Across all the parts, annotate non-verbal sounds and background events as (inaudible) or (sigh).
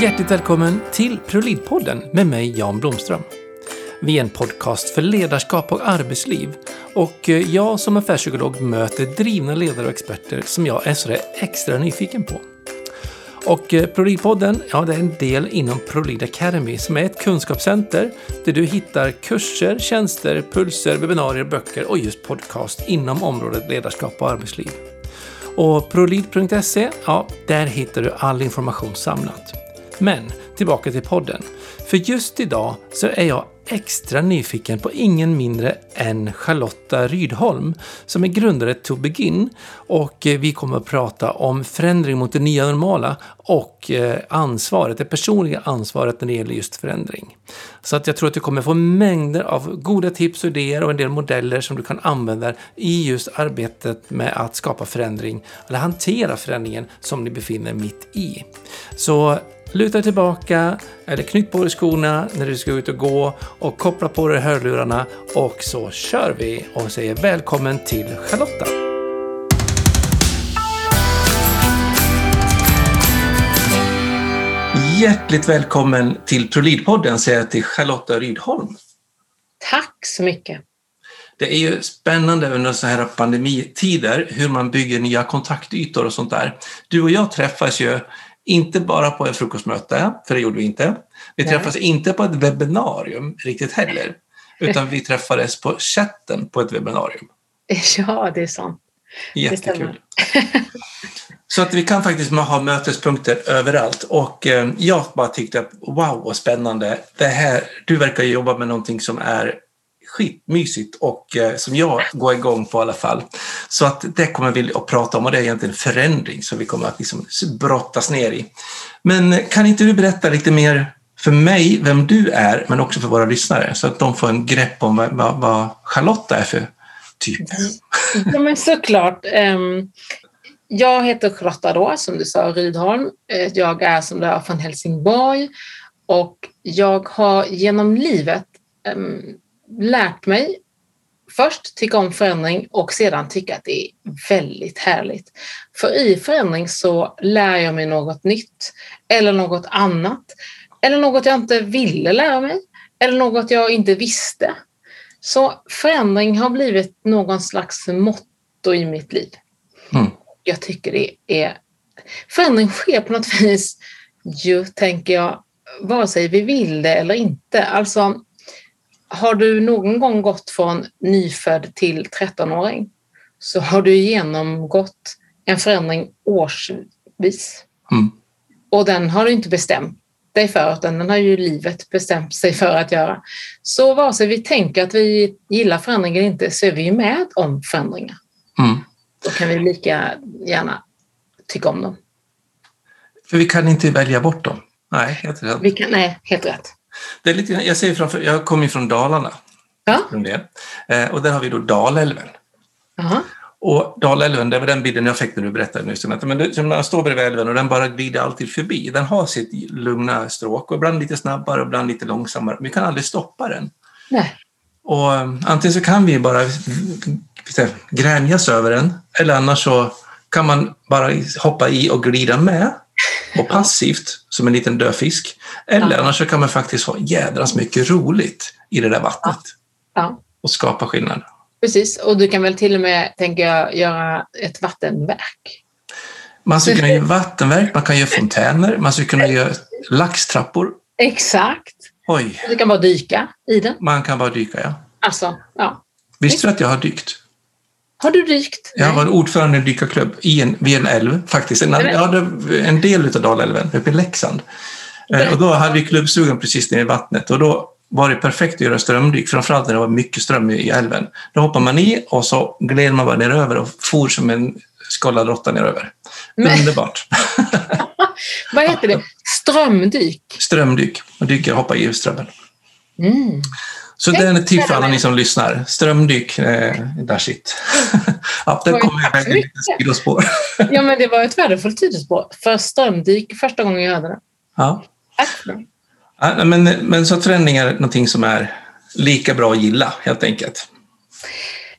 Hjärtligt välkommen till Prolidpodden med mig Jan Blomström. Vi är en podcast för ledarskap och arbetsliv och eh, jag som affärspsykolog möter drivna ledare och experter som jag är så extra nyfiken på. Och Prolidpodden ProLid-podden, ja det är en del inom ProLid Academy som är ett kunskapscenter där du hittar kurser, tjänster, pulser, webbinarier, böcker och just podcast inom området ledarskap och arbetsliv. Och prolid.se, ja, där hittar du all information samlat. Men tillbaka till podden. För just idag så är jag extra nyfiken på ingen mindre än Charlotta Rydholm som är grundare To Begin och eh, vi kommer att prata om förändring mot det nya normala och eh, ansvaret, det personliga ansvaret när det gäller just förändring. Så att jag tror att du kommer få mängder av goda tips och idéer och en del modeller som du kan använda i just arbetet med att skapa förändring eller hantera förändringen som ni befinner mitt i. Så Luta tillbaka eller knytt på dig skorna när du ska ut och gå och koppla på dig hörlurarna och så kör vi och säger välkommen till Charlotta. Hjärtligt välkommen till ProLid-podden säger jag till Charlotta Rydholm. Tack så mycket. Det är ju spännande under så här pandemitider hur man bygger nya kontaktytor och sånt där. Du och jag träffas ju inte bara på ett frukostmöte, för det gjorde vi inte. Vi Nej. träffades inte på ett webbinarium riktigt heller, utan vi träffades på chatten på ett webbinarium. (laughs) Ja, det är sant. Jättekul. (laughs) Så att vi kan faktiskt ha mötespunkter överallt och eh, jag bara tyckte att wow vad spännande. Det här, du verkar jobba med någonting som är skitmysigt och eh, som jag går igång på i alla fall. Så att det kommer vi att prata om och det är egentligen förändring som vi kommer att liksom brottas ner i. Men eh, kan inte du berätta lite mer för mig vem du är, men också för våra lyssnare så att de får en grepp om vad, vad, vad Charlotta är för typ? Ja, men såklart. Um, jag heter Charlotta då, som du sa, Rydholm. Eh, jag är som du är från Helsingborg och jag har genom livet ehm, lärt mig först tycka om förändring och sedan tycka att det är väldigt härligt. För i förändring så lär jag mig något nytt eller något annat eller något jag inte ville lära mig eller något jag inte visste. Så förändring har blivit någon slags motto i mitt liv. Mm. Jag tycker det är... Förändring sker på något vis, ju, tänker jag, vare sig vi vill det eller inte. Alltså, har du någon gång gått från nyfödd till 13-åring så har du genomgått en förändring årsvis. Mm. Och den har du inte bestämt dig för, utan den har ju livet bestämt sig för att göra. Så vare sig vi tänker att vi gillar förändring eller inte så är vi ju med om förändringar. Mm. Då kan vi lika gärna tycka om dem. För vi kan inte välja bort dem? Nej, helt rätt. Vi kan, nej, helt rätt. Det är lite, jag, ser framför, jag kommer från Dalarna. Ja. Eh, och där har vi då Dalälven. Aha. Och Dalälven, det var den bilden jag fick när du berättade nyss. Men det, man står bredvid älven och den bara glider alltid förbi. Den har sitt lugna stråk och ibland lite snabbare och ibland lite långsammare. Vi kan aldrig stoppa den. Nej. Och um, antingen så kan vi bara gränjas över den eller annars så kan man bara hoppa i och glida med och passivt som en liten död fisk. Eller ja. annars kan man faktiskt ha jädrans mycket roligt i det där vattnet ja. och skapa skillnad. Precis, och du kan väl till och med, tänker jag, göra ett vattenverk? Man skulle kunna göra vattenverk, man kan göra fontäner, man skulle kunna göra laxtrappor. Exakt. Oj. Du kan bara dyka i den. Man kan bara dyka, ja. Alltså, ja. Visste du att jag har dykt? Har du dykt? Jag var ordförande i en dykarklubb i en, vid en älv faktiskt. En, hade en del av Dalälven uppe i Leksand. Eh, och då hade vi klubbstugan precis nere i vattnet och då var det perfekt att göra strömdyk, framförallt när det var mycket ström i älven. Då hoppar man i och så gled man bara neröver och for som en skållad råtta neröver. Men... Underbart! (laughs) Vad heter det? Strömdyk? Strömdyk. Man dyker och hoppar i strömmen. Mm. Så det är ett tips för alla ni som lyssnar. Strömdyk, eh, där shit. (laughs) ja, där kommer jag iväg lite sidospår. (laughs) ja, men det var ett värdefullt sidospår. För strömdyk första gången jag hörde det. Ja. ja men, men så att förändring är någonting som är lika bra att gilla, helt enkelt.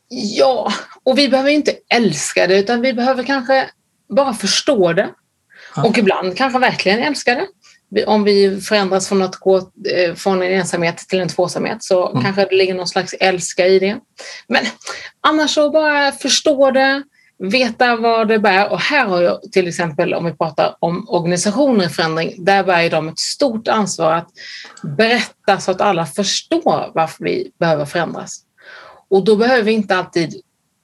Ja, och vi behöver inte älska det, utan vi behöver kanske bara förstå det. Ja. Och ibland kanske verkligen älska det. Om vi förändras från att gå eh, från en ensamhet till en tvåsamhet så mm. kanske det ligger någon slags älska i det. Men annars så bara förstå det, veta vad det bär. Och här har jag till exempel, om vi pratar om organisationer i förändring, där bär de ett stort ansvar att berätta så att alla förstår varför vi behöver förändras. Och då behöver vi inte alltid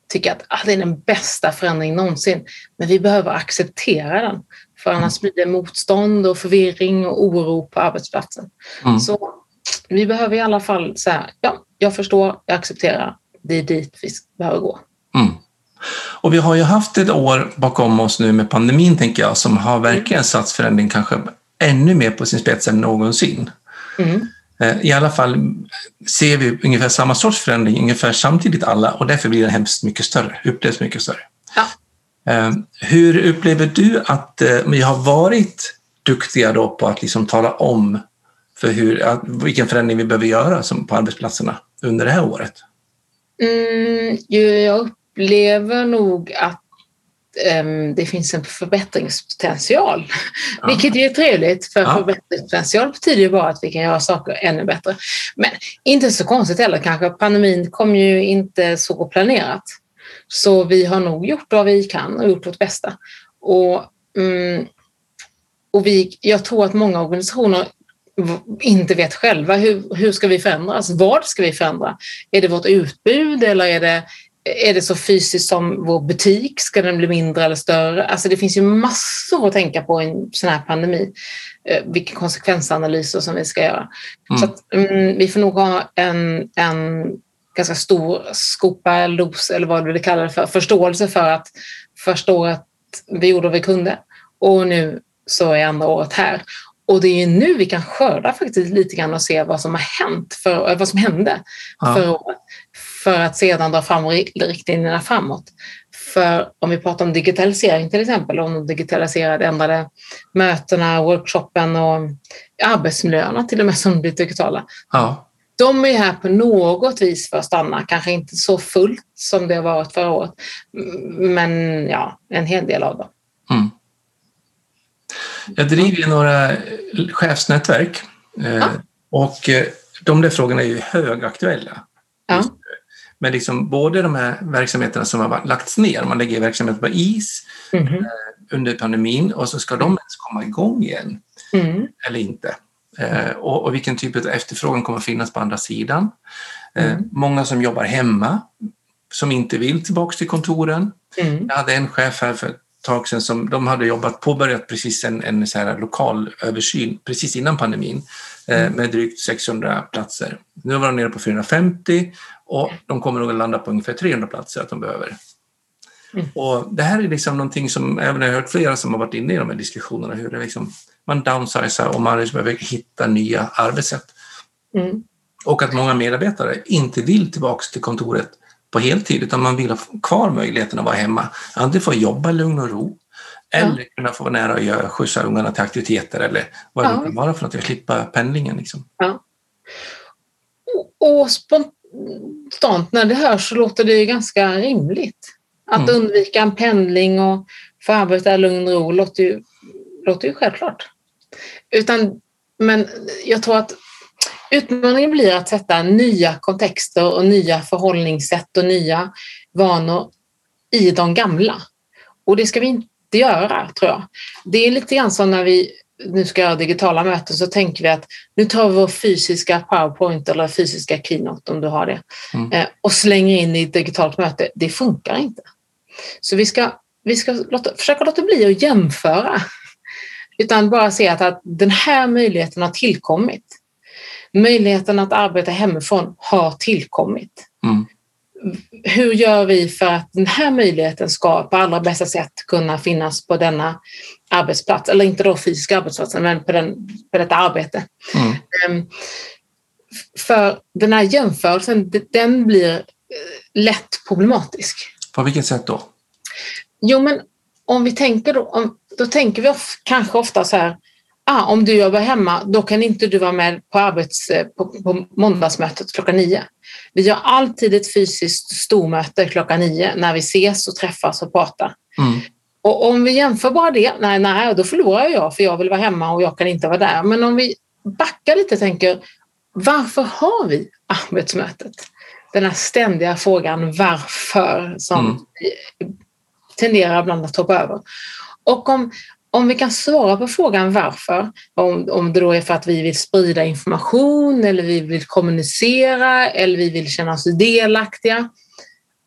tycka att ah, det är den bästa förändringen någonsin, men vi behöver acceptera den. För annars blir det motstånd och förvirring och oro på arbetsplatsen. Mm. Så vi behöver i alla fall säga, ja, jag förstår, jag accepterar, det är dit vi behöver gå. Mm. Och vi har ju haft ett år bakom oss nu med pandemin, tänker jag, som har verkligen satt förändring kanske ännu mer på sin spets än någonsin. Mm. Eh, I alla fall ser vi ungefär samma sorts förändring ungefär samtidigt alla och därför blir den hemskt mycket större, upplevs mycket större. Ja. Eh, hur upplever du att eh, vi har varit duktiga då på att liksom tala om för hur, vilken förändring vi behöver göra på arbetsplatserna under det här året? Mm, jag upplever nog att um, det finns en förbättringspotential, ja. vilket är trevligt för ja. förbättringspotential betyder ju bara att vi kan göra saker ännu bättre. Men inte så konstigt heller kanske, pandemin kom ju inte så planerat. Så vi har nog gjort vad vi kan och gjort vårt bästa. Och, um, och vi, jag tror att många organisationer inte vet själva hur, hur ska vi förändras? Vad ska vi förändra? Är det vårt utbud eller är det är det så fysiskt som vår butik? Ska den bli mindre eller större? Alltså det finns ju massor att tänka på i en sån här pandemi. Eh, vilka konsekvensanalyser som vi ska göra. Mm. Så att, mm, vi får nog ha en, en ganska stor skopa eller dos eller vad du vill kalla det för, förståelse för att förstå att vi gjorde vad vi kunde och nu så är andra året här. Och det är nu vi kan skörda faktiskt lite grann och se vad som har hänt, för, vad som hände ja. förra året för att sedan dra fram riktlinjerna framåt. För om vi pratar om digitalisering till exempel, om de digitaliserade ändrade mötena, workshopen och arbetsmiljöerna till och med som blir digitala. Ja. De är här på något vis för att stanna, kanske inte så fullt som det har varit förra året, men ja, en hel del av dem. Mm. Jag driver ju några chefsnätverk eh, ja. och eh, de där frågorna är ju högaktuella. Ja. Men liksom både de här verksamheterna som har lagts ner, man lägger verksamhet på is mm. under pandemin och så ska de ens komma igång igen mm. eller inte. Eh, och, och, vilken typ av efterfrågan kommer finnas på andra sidan. Eh, mm. Många som jobbar hemma som inte vill tillbaka till kontoren. Mm. Jag hade en chef här för ett tag sedan som de hade jobbat, påbörjat precis en, en så här lokal översyn precis innan pandemin mm. med drygt 600 platser. Nu var de nere på 450 och de kommer nog att landa på ungefär 300 platser att de behöver. Mm. Och det här är liksom någonting som, även jag har hört flera som har varit inne i de här diskussionerna, hur det liksom, man downsizar och man liksom behöver hitta nya arbetssätt. Mm. Och att många medarbetare inte vill tillbaka till kontoret på heltid, utan man vill ha kvar möjligheten att vara hemma. Antingen få jobba i lugn och ro, eller ja. kunna få vara nära och göra, skjutsa ungarna till aktiviteter eller vad det ja. kan vara för något, slippa pendlingen. Liksom. Ja. Och, och spontant när det hörs så låter det ganska rimligt. Att mm. undvika en pendling och få arbeta i lugn och ro låter ju, låter ju självklart. Utan, men jag tror att utmaningen blir att sätta nya kontexter och nya förhållningssätt och nya vanor i de gamla. Och det ska vi inte göra, tror jag. Det är lite grann som när vi nu ska göra digitala möten så tänker vi att nu tar vi vår fysiska powerpoint eller fysiska keynote om du har det mm. Eh, och slänger in i ett digitalt möte. Det funkar inte. Så vi ska, vi ska låta, försöka låta bli att jämföra utan bara se att, att den här möjligheten har tillkommit. Möjligheten att arbeta hemifrån har tillkommit. Mm hur gör vi för att den här möjligheten ska på allra bästa sätt kunna finnas på denna arbetsplats, eller inte då fysiska arbetsplatsen, men på, den, på detta arbete. Mm. Um, för den här jämförelsen, den blir eh, lätt problematisk. På vilket sätt då? Jo, men om vi tänker då, om, då tänker vi of, kanske ofta så här, ah, om du jobbar hemma, då kan inte du vara med på, arbets, eh, på, på måndagsmötet klockan nio. Vi har alltid ett fysiskt stormöte klockan nio när vi ses och träffas och pratar. Mm. Och om vi jämför bara det, nej, nej, då förlorar jag för jag vill vara hemma och jag kan inte vara där. Men om vi backar lite och tänker, varför har vi arbetsmötet? Den här ständiga frågan varför som mm. tenderar ibland att hoppa över. Och om, om vi kan svara på frågan varför, om, om det då är för att vi vill sprida information eller vi vill kommunicera eller vi vill känna oss delaktiga.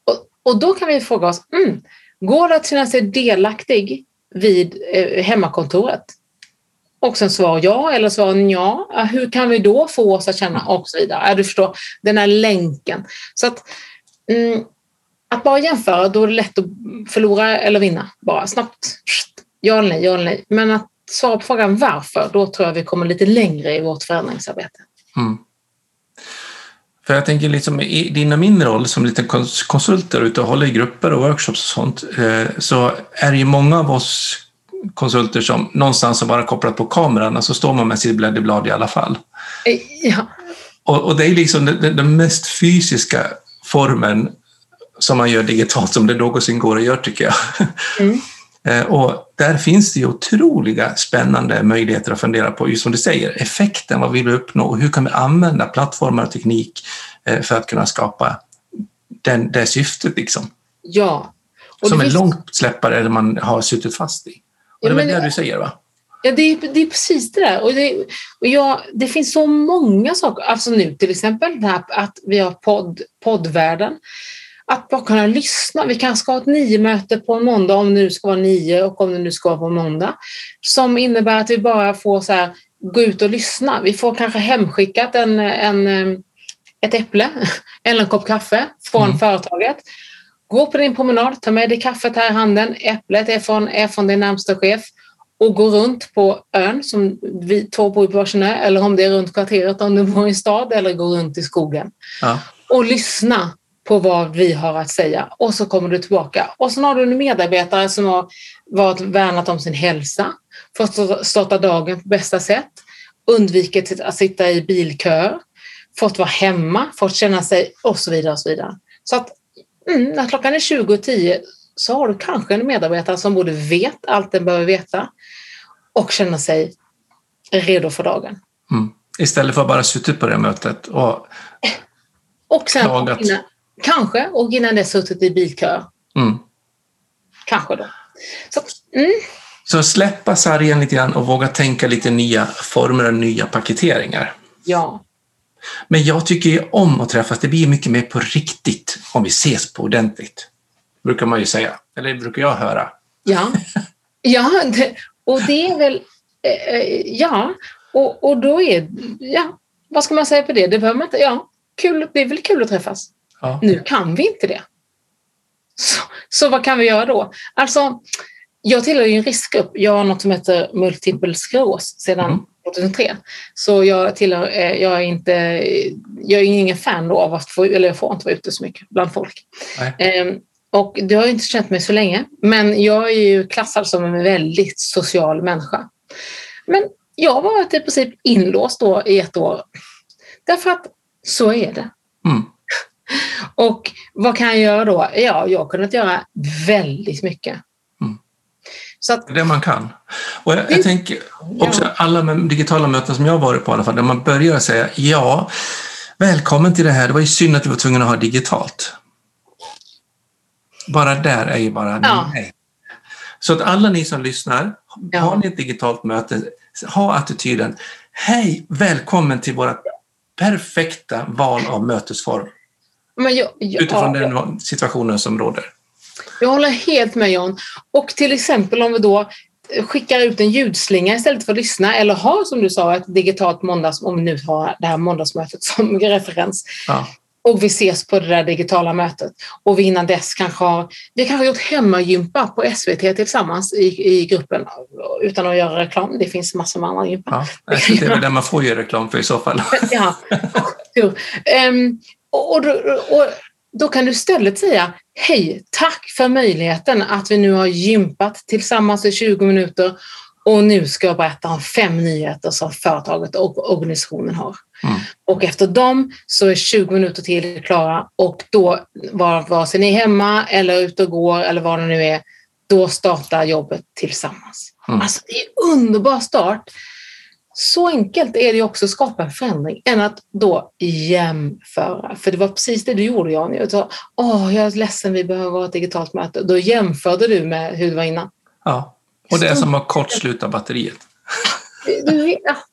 Och, och då kan vi fråga oss, mm, går det att känna sig delaktig vid eh, hemmakontoret? Och sen svar ja eller svar ja. Hur kan vi då få oss att känna och så vidare. Du förstår, den här länken. Så att, mm, att bara jämföra, då är det lätt att förlora eller vinna. Bara snabbt. Ja eller nej, ja eller nej. Men att svara på frågan varför, då tror jag vi kommer lite längre i vårt förändringsarbete. Mm. För jag tänker liksom i din och min roll som lite konsulter ute och håller i grupper och workshops och sånt, eh, så är det ju många av oss konsulter som någonstans har bara kopplat på kameran och så står man med sitt blädderblad i alla fall. Eh, ja. Och, och det är liksom den, den, mest fysiska formen som man gör digitalt som det någonsin går att göra tycker jag. Mm. Eh, och där finns det ju otroliga spännande möjligheter att fundera på, just som du säger, effekten, vad vill vi uppnå och hur kan vi använda plattformar och teknik eh, för att kunna skapa den, det syftet liksom. Ja. Och som är finns... långt släppare än man har suttit fast i. Och det är väl det du säger va? Ja, det är, det är precis det där. Och det, och jag, det finns så många saker. Alltså nu till exempel det här att vi har podd, poddvärlden. Att bara kunna lyssna. Vi kanske ska ha ett nio-möte på en måndag om det nu ska vara nio och om det nu ska vara på måndag. Som innebär att vi bara får så här, gå ut och lyssna. Vi får kanske hemskickat en, en, ett äpple (laughs) eller en kopp kaffe från mm. företaget. Gå på din promenad, ta med dig kaffet här i handen, äpplet är från, är från din närmsta chef och gå runt på ön som vi två bor på varsin ö eller om det är runt kvarteret om du bor i en stad eller gå runt i skogen. Ja. Och lyssna på vad vi har att säga och så kommer du tillbaka. Och så har du en medarbetare som har varit värnat om sin hälsa, fått starta dagen på bästa sätt, undvikit att sitta i bilköer, fått vara hemma, fått känna sig och så vidare. Och så vidare. Så att mm, när klockan är 20.10 så har du kanske en medarbetare som både vet allt den behöver veta och känner sig redo för dagen. Mm. Istället för att bara suttit på det mötet och, och sen klagat. Innan, kanske, och innan det suttit i bilkö. Mm. Kanske då. Så, mm. så släppa sargen lite grann och våga tänka lite nya former och nya paketeringar. Ja. Men jag tycker ju om att träffas. Det blir mycket mer på riktigt om vi ses på ordentligt. Brukar man ju säga. Eller brukar jag höra. Ja, (laughs) ja det, och det är väl... Eh, ja, och, och då är... Ja, vad ska man säga på det? Det behöver man inte... Ja, kul, det är väl kul att träffas. Ja. Nu kan vi inte det. Så, så vad kan vi göra då? Alltså, jag tillhör ju en riskgrupp. Jag har något som heter multipel skleros sedan mm. 2003. Så jag, tillhör, eh, jag, är inte, jag är ingen fan av att få, eller jag får inte vara ute så mycket bland folk. Um, och det har jag inte känt mig så länge, men jag är ju klassad som en väldigt social människa. Men jag varit i princip inlåst då i ett år. Därför att så är det. Mm. Och vad kan jag göra då? Ja, jag har kunnat göra väldigt mycket. Så att, det man kan. Och jag, jag tänker också ja. alla digitala möten som jag har varit på i alla fall, där man börjar säga ja, välkommen till det här, det var ju synd att vi var tvungna att ha digitalt. Bara där är ju bara ja. nej. Så att alla ni som lyssnar, ja. har ni ett digitalt möte, ha attityden, hej, välkommen till våra perfekta val av mötesform. Jag, jag, Utifrån den situationen som råder. Jag håller helt med John. Och till exempel om vi då skickar ut en ljudslinga istället för att lyssna eller har som du sa ett digitalt måndags, om vi nu har det här måndagsmötet (laughs) som referens. Ja. Och vi ses på det där digitala mötet. Och vi innan dess kanske har, vi kanske har gjort hemmagympa på SVT tillsammans i, i gruppen utan att göra reklam. Det finns massor med andra gympa. Ja, det är väl det man får göra reklam för i så fall. (laughs) ja, (laughs) um, och, och, och då kan du istället säga Hej, tack för möjligheten att vi nu har gympat tillsammans i 20 minuter och nu ska jag berätta om fem nyheter som företaget och organisationen har. Mm. Och efter dem så är 20 minuter till klara och då, vare sig ni är hemma eller ute och går eller vad det nu är, då startar jobbet tillsammans. Mm. Alltså det är en underbar start. Så enkelt är det också att skapa en förändring än att då jämföra. För det var precis det du gjorde Jan. Jag sa, åh jag är ledsen vi behöver ha ett digitalt möte. Då jämförde du med hur det var innan. Ja, och det är som att kortsluta batteriet. Du, ja. (laughs)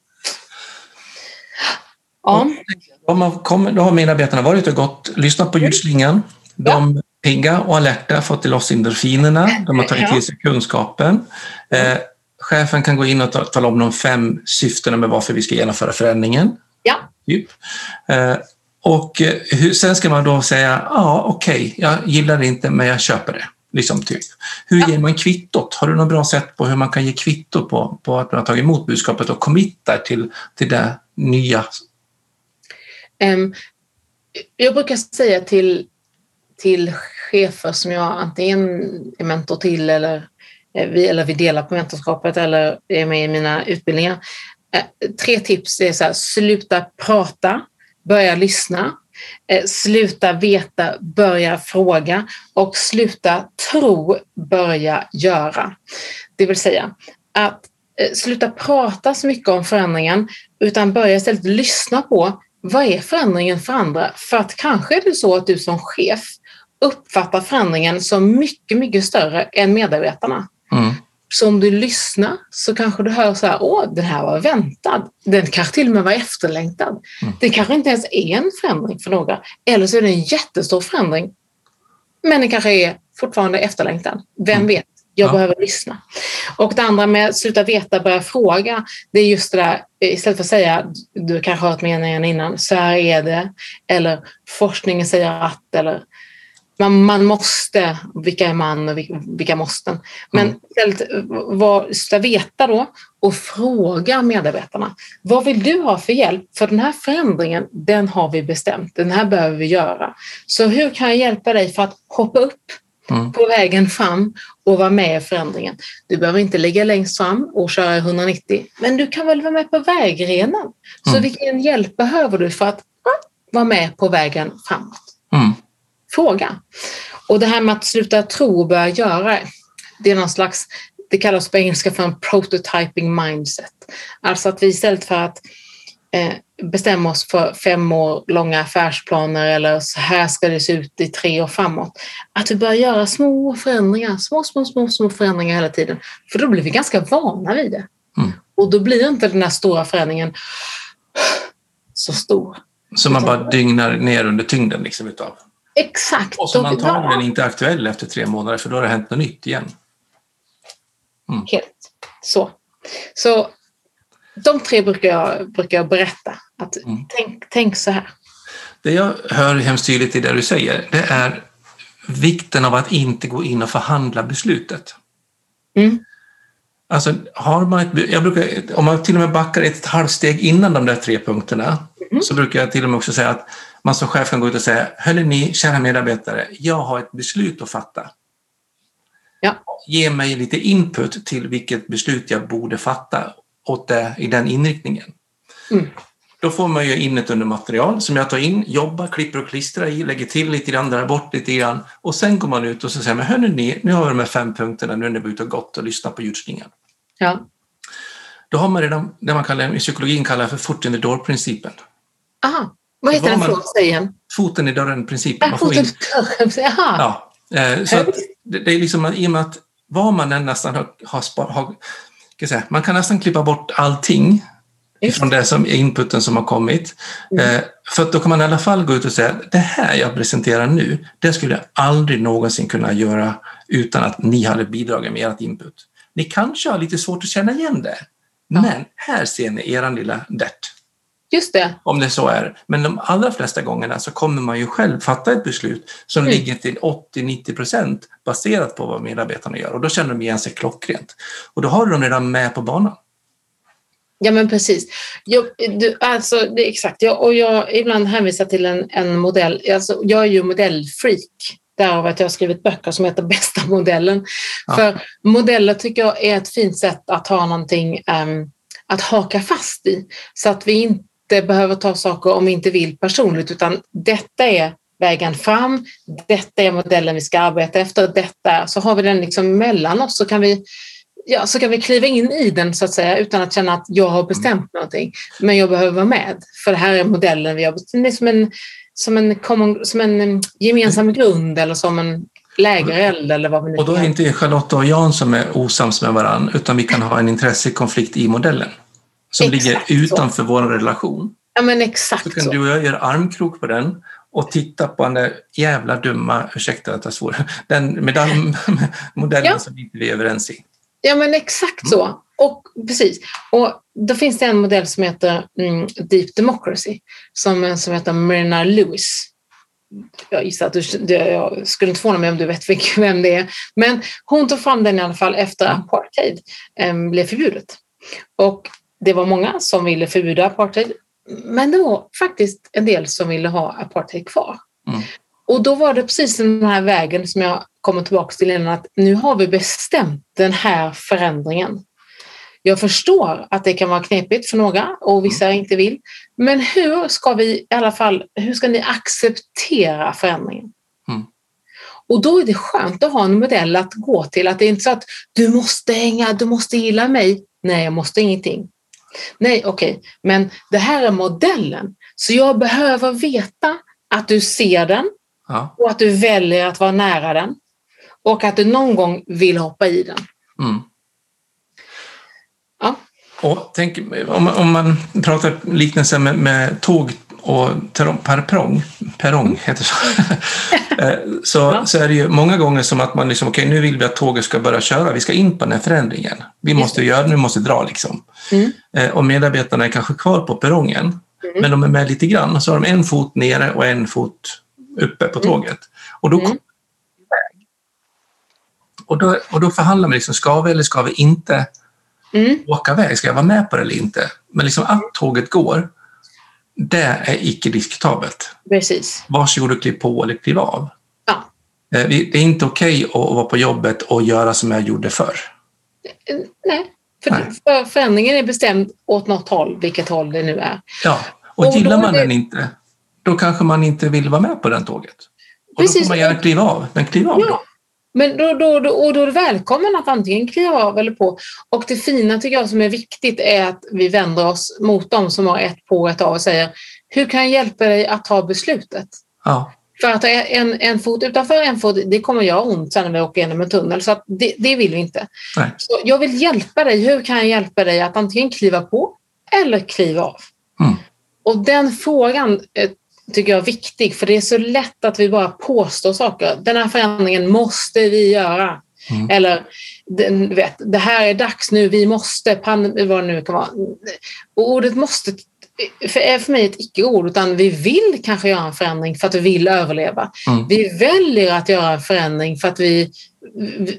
Ja. De har kommit, då har medarbetarna varit och gått, lyssnat på ljudslingan. De är pigga och alerta, fått till loss endorfinerna, de har tagit Ja. till sig kunskapen. Eh, chefen kan gå in och ta, tala om de fem syftena med varför vi ska genomföra förändringen. ja. Typ. Eh, och eh, hur, sen ska man då säga, ja okej, jag gillar det inte men jag köper det. Liksom typ. Hur Ja. ger man kvittot? Har du något bra sätt på hur man kan ge kvitto på, på att man har tagit emot budskapet och committar till, till det nya? Ehm, jag brukar säga till, till chefer som jag antingen är mentor till eller Eh, vi, eller vi delar på mentorskapet eller är med i mina utbildningar. Eh, tre tips är så här, sluta prata, börja lyssna, eh, sluta veta, börja fråga och sluta tro, börja göra. Det vill säga att sluta prata så mycket om förändringen utan börja istället lyssna på vad är förändringen för andra? För att kanske är det så att du som chef uppfattar förändringen som mycket, mycket större än medarbetarna. Mm. Så om du lyssnar så kanske du hör så här, åh, den här var väntad. Den kanske till och med var efterlängtad. Mm. Det kanske inte ens är en förändring för några. Eller så är det en jättestor förändring. Men den kanske är fortfarande efterlängtad. Vem Mm. vet? Jag Ja. behöver lyssna. Och det andra med att sluta veta, börja fråga. Det är just det där, istället för att säga, du kanske har hört meningen innan, så här är det. Eller forskningen säger att, eller man, man måste, vilka är man och vilka, måsten? Men Mm. istället var, sluta veta då och fråga medarbetarna. Vad vill du ha för hjälp? För den här förändringen, den har vi bestämt. Den här behöver vi göra. Så hur kan jag hjälpa dig för att hoppa upp Mm. på vägen fram och vara med i förändringen? Du behöver inte ligga längst fram och köra 190, men du kan väl vara med på vägrenen? Så Mm. vilken hjälp behöver du för att vara med på vägen framåt? Mm. Fråga. Och det här med att sluta tro och börja göra, det är någon slags, det kallas på engelska för en prototyping mindset. Alltså att vi istället för att eh, bestämma oss för fem år långa affärsplaner eller så här ska det se ut i tre år framåt. Att vi börjar göra små förändringar, små, små, små, små förändringar hela tiden. För då blir vi ganska vana vid det. Mm. Och då blir inte den här stora förändringen så stor. Så man bara dygnar ner under tyngden liksom utav. Exakt. Och som antagligen inte är aktuell efter tre månader för då har det hänt något nytt igen. Helt så. Så de tre brukar jag, brukar jag berätta. Att Mm. tänk, tänk så här. Det jag hör hemskt tydligt i det du säger, det är vikten av att inte gå in och förhandla beslutet. Mm. Alltså, har man ett, jag brukar, om man till och med backar ett halvt steg innan de där tre punkterna, Mm. så brukar jag till och med också säga att man som chef kan gå ut och säga, hörni ni, kära medarbetare, jag har ett beslut att fatta. Ja. Ge mig lite input till vilket beslut jag borde fatta åt det, i den inriktningen. Mm. Då får man ju in ett undermaterial som jag tar in, jobbar, klipper och klistrar i, lägger till lite grann, drar bort lite grann och sen går man ut och så säger man, hörni ni, nu har vi de här fem punkterna, nu är ni ute och gått och lyssnat på ljudslingan. Ja. Då har man redan det man kallar, i psykologin kallar för foot in the door-principen. Aha. Vad heter den man-? Säg igen. Foten i dörren-principen. Äh, Man får in, foten. (laughs) Jaha. ja, eh, så att det, är liksom i och med att vad man än nästan har, har, har säga, man kan nästan klippa bort allting Just. från det som inputen som har kommit. Mm. Eh, för då kan man i alla fall gå ut och säga, det här jag presenterar nu, det skulle jag aldrig någonsin kunna göra utan att ni hade bidragit med ert input. Ni kanske har lite svårt att känna igen det, men här ser ni eran lilla dert. Just det. om det så är. Men de allra flesta gångerna så kommer man ju själv fatta ett beslut som Mm. ligger till 80-90 procent baserat på vad medarbetarna gör och då känner de igen sig klockrent. Och då har du dem redan med på banan. Ja, men precis. Jag, du, alltså, det exakt. Jag, och jag ibland hänvisar till en, en modell. Alltså, jag är ju modellfreak. Därav att jag har skrivit böcker som heter (laughs) Bästa modellen. Ja. För modeller tycker jag är ett fint sätt att ha någonting ehm, att haka fast i. Så att vi inte behöver ta saker om vi inte vill personligt, utan detta är vägen fram. Detta är modellen vi ska arbeta efter. Detta, så har vi den liksom mellan oss så kan vi ja, så kan vi kliva in i den så att säga utan att känna att jag har bestämt mm. någonting. Men jag behöver vara med. För det här är modellen vi har bestämt. Det är som en, som en, common, som en gemensam grund eller som en lägereld eller vad vi nu Och då är inte Charlotta och Jan som är osams med varandra utan vi kan ha en intressekonflikt i modellen som exakt ligger utanför så. vår relation. Ja men exakt så. kan så. du och jag göra armkrok på den och titta på den där jävla dumma, ursäkta att jag svor, den medaljmodellen (laughs) ja. som inte vi är överens i. Ja men exakt så. Mm. Och precis. Och då finns det en modell som heter mm, Deep Democracy som, som heter Marina Lewis. Jag gissar att du, jag skulle inte förvåna mig om du vet (laughs) vem det är. Men hon tog fram den i alla fall efter apartheid um, blev förbjudet. Och det var många som ville förbjuda apartheid. Men det var faktiskt en del som ville ha apartheid kvar. Mm. Och då var det precis den här vägen som jag kommer tillbaka till innan, att nu har vi bestämt den här förändringen. Jag förstår att det kan vara knepigt för några och vissa mm. inte vill. Men hur ska vi i alla fall, hur ska ni acceptera förändringen? Mm. Och då är det skönt att ha en modell att gå till. Att det är inte så att du måste hänga, du måste gilla mig. Nej, jag måste ingenting. Nej, okej, okay. men det här är modellen. Så jag behöver veta att du ser den ja. och att du väljer att vara nära den och att du någon gång vill hoppa i den. Mm. Ja. Och tänk, om, om man pratar liknelse med, med tåg och perrong, perrong mm. heter så, (laughs) eh, så, så är det ju många gånger som att man liksom, okej okay, nu vill vi att tåget ska börja köra, vi ska in på den här förändringen. Vi måste göra, nu måste dra liksom. Mm. Eh, och medarbetarna är kanske kvar på perrongen, mm. men de är med lite grann, så har de en fot nere och en fot uppe på mm. tåget. Och då mm. Och då, och då förhandlar man, liksom, ska vi eller ska vi inte mm. åka iväg? Ska jag vara med på det eller inte? Men liksom att tåget går, det är icke diskutabelt. Precis. Varsågod och kliv på eller kliv av. Ja. Eh, det är inte okej okay att vara på jobbet och göra som jag gjorde förr. Nej, för, Nej. för förändringen är bestämd åt något håll, vilket håll det nu är. Ja, och, och gillar man det... den inte, då kanske man inte vill vara med på den tåget. Och Precis. då får man gärna kliva av, men kliv av ja. då. Men då, då, då, och då är det välkommen att antingen kliva av eller på. Och det fina tycker jag som är viktigt är att vi vänder oss mot dem som har ett på och ett av och säger hur kan jag hjälpa dig att ta beslutet? Ja. För att en, en fot utanför en fot, det kommer göra ont sen när vi åker genom en tunnel. Så det, det vill vi inte. Nej. Så jag vill hjälpa dig. Hur kan jag hjälpa dig att antingen kliva på eller kliva av? Mm. Och den frågan eh, tycker jag är viktig, för det är så lätt att vi bara påstår saker. Den här förändringen måste vi göra. Mm. Eller du vet, det här är dags nu, vi måste, vad det nu kan vara. Och ordet måste för, är för mig ett icke-ord, utan vi vill kanske göra en förändring för att vi vill överleva. Mm. Vi väljer att göra en förändring för att vi,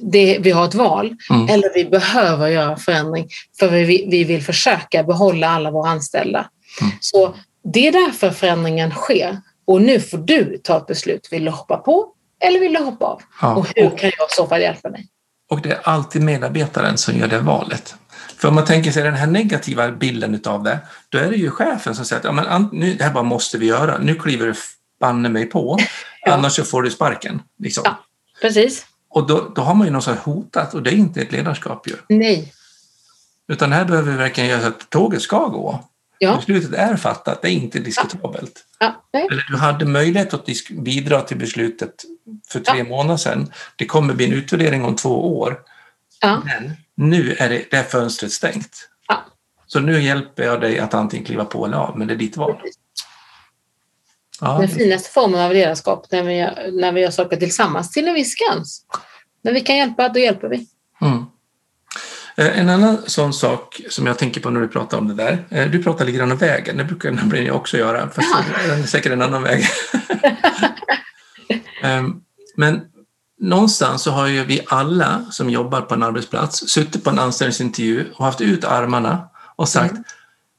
det, vi har ett val, mm. eller vi behöver göra en förändring för vi, vi vill försöka behålla alla våra anställda. Mm. Så det är därför förändringen sker. Och nu får du ta ett beslut. Vill du hoppa på eller vill du hoppa av? Ja, och hur och, kan jag i så fall hjälpa dig? Och det är alltid medarbetaren som gör det valet. För om man tänker sig den här negativa bilden utav det, då är det ju chefen som säger att ja, men, nu, det här bara måste vi göra. Nu kliver du banne mig på, (laughs) ja. annars så får du sparken. Liksom. Ja, precis. Och då, då har man ju något så hotat och det är inte ett ledarskap ju. Nej. Utan här behöver vi verkligen göra så att tåget ska gå. Ja. Beslutet är fattat, det är inte diskutabelt. Ja. Ja. Eller du hade möjlighet att bidra till beslutet för tre månader sedan. Det kommer bli en utvärdering om två år. Men nu är det, det är fönstret stängt. Så nu hjälper jag dig att antingen kliva på eller av, men det är ditt val. Den finaste formen av ledarskap när vi, när vi gör saker tillsammans till en viss gräns. När vi kan hjälpa, då hjälper vi. Mm. Eh, en annan sån sak som jag tänker på när du pratar om det där, eh, du pratar lite grann om vägen, det brukar nämligen jag också göra, fast det är säkert en annan väg. (laughs) (laughs) Ehm, men någonstans så har ju vi alla som jobbar på en arbetsplats suttit på en anställningsintervju och haft ut armarna och sagt mm.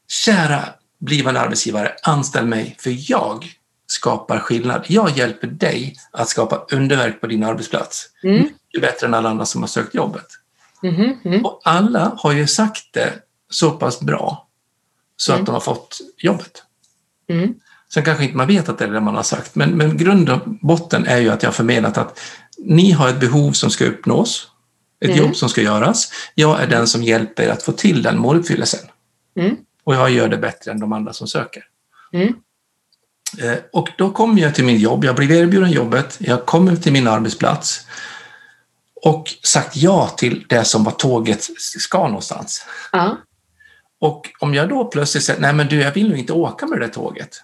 Kära blivande arbetsgivare, anställ mig för jag skapar skillnad. Jag hjälper dig att skapa underverk på din arbetsplats. Mm. Mycket bättre än alla andra som har sökt jobbet. Mm, mm. Och alla har ju sagt det så pass bra så mm. att de har fått jobbet. Mm. Sen kanske inte man vet att det är det man har sagt, men, men grund och botten är ju att jag har förmedlat att ni har ett behov som ska uppnås, ett Mm. jobb som ska göras. Jag är den som hjälper er att få till den måluppfyllelsen. Mm. Och jag gör det bättre än de andra som söker. Mm. Eh, Och då kommer jag till min jobb, jag blir erbjuden jobbet, jag kommer till min arbetsplats och sagt ja till det som var tåget ska någonstans. Ja. Och om jag då plötsligt säger, nej men du, jag vill nog inte åka med det där tåget.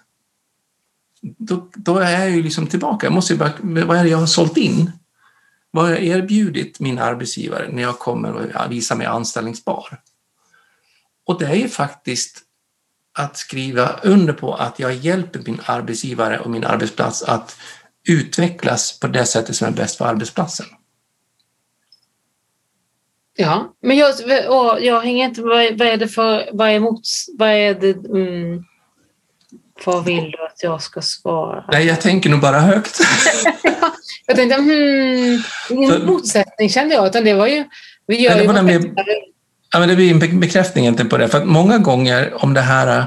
Då, då är jag ju liksom tillbaka. Jag måste ju bara, vad är det jag har sålt in? Vad har jag erbjudit min arbetsgivare när jag kommer och visar mig anställningsbar? Och det är ju faktiskt att skriva under på att jag hjälper min arbetsgivare och min arbetsplats att utvecklas på det sättet som är bäst för arbetsplatsen. Ja, men jag, och jag hänger inte... Vad är, vad är det för... Vad är mots... Vad är det... Mm, vad vill du att jag ska svara? Nej, jag tänker nog bara högt. (laughs) Jag tänkte, hmm, ingen För- motsättning kände jag, utan det var ju... Vi gör det ju var nämligen-. Ja, men det blir en be- bekräftning egentligen på det. För att många gånger om det här äh,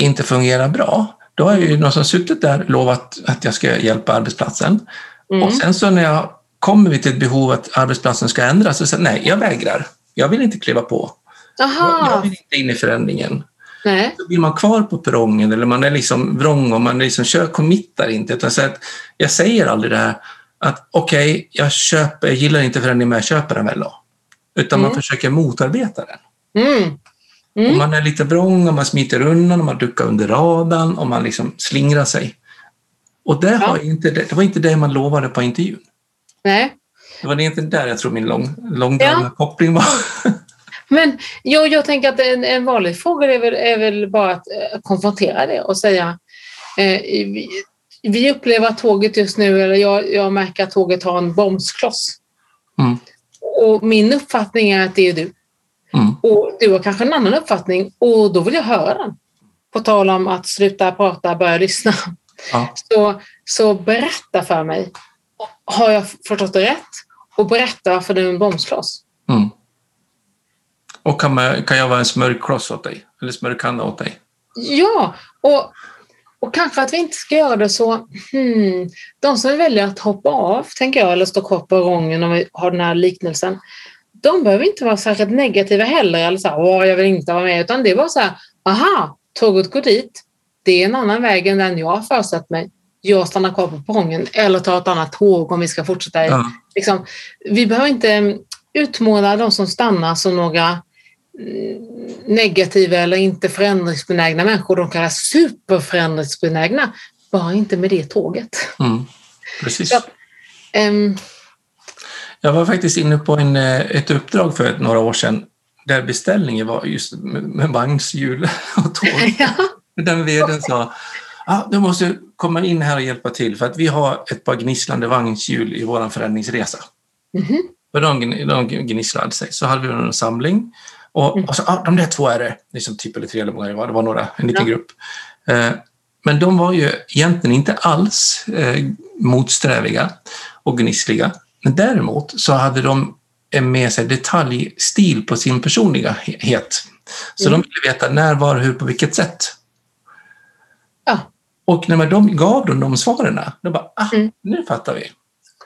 inte fungerar bra, då har ju någon som suttit där lovat att jag ska hjälpa arbetsplatsen. Mm. Och sen så när jag kommer vi till ett behov att arbetsplatsen ska ändras, så säger jag nej, jag vägrar. Jag vill inte kliva på. Jag, jag Aha, vill inte in i förändringen. nej. Då blir man kvar på perrongen eller man är liksom vrång och man liksom kör, committar inte. Utan så att jag säger aldrig det här att okej, jag köper, jag gillar inte förändringen men jag köper den väl då. Utan man Mm. försöker motarbeta den. Mm. Och Mm. man är lite vrång och man smiter undan och man duckar under radarn och man liksom slingrar sig. Och det, Ja. inte, det var inte det man lovade på intervjun. Nej. Det var inte där jag tror min lång, långdragna koppling var. (laughs) Men jo, jag tänker att en, en vanlig fråga är väl, är väl bara att eh, konfrontera det och säga eh, vi, vi upplever att tåget just nu, eller jag, jag märker att tåget har en bromskloss. Mm. Och min uppfattning är att det är du. Mm. Och du har kanske en annan uppfattning och då vill jag höra den. På tal om att sluta prata, börja lyssna. Ja. Så, så berätta för mig. Har jag förstått det rätt? Och berätta varför det är en bromskloss. Mm. Och kan, man, kan jag vara en smörkloss åt dig? Eller smörkanna åt dig? Ja, och, och kanske att vi inte ska göra det så... Hmm, de som väljer att hoppa av, tänker jag, eller stå kvar på perrongen om vi har den här liknelsen, de behöver inte vara särskilt negativa heller, eller så här, åh, jag vill inte vara med, utan det bara så här, aha, tåget går dit, det är en annan väg än den jag har föreställt mig. Jag stannar kvar på perrongen eller tar ett annat tåg om vi ska fortsätta. Ja. Liksom, vi behöver inte utmåla de som stannar som några mm, negativa eller inte förändringsbenägna människor. De kan vara superförändringsbenägna, bara inte med det tåget. Mm. Precis. Ja. Ehm, Jag var faktiskt inne på en, eh, ett uppdrag för några år sedan där beställningen var just med, vagnshjul och tåg. (laughs) ja. Den vdn sa ah, du måste komma in här och hjälpa till för att vi har ett par gnisslande vagnshjul i vår förändringsresa. Mhm. Och de, gn- de gnisslade sig. Så hade vi en samling och, Mm. och så, ah, de där två är det. Liksom typ eller tre eller många det var. Det var några, en liten Ja. grupp. Eh, men de var ju egentligen inte alls eh, motsträviga och gnissliga. Men däremot så hade de med sig detaljstil på sin personlighet. Så Mm. de ville veta när, var, hur, på vilket sätt. Ja. Och när de gav dem de svaren, då bara, ah, Mm. nu fattar vi.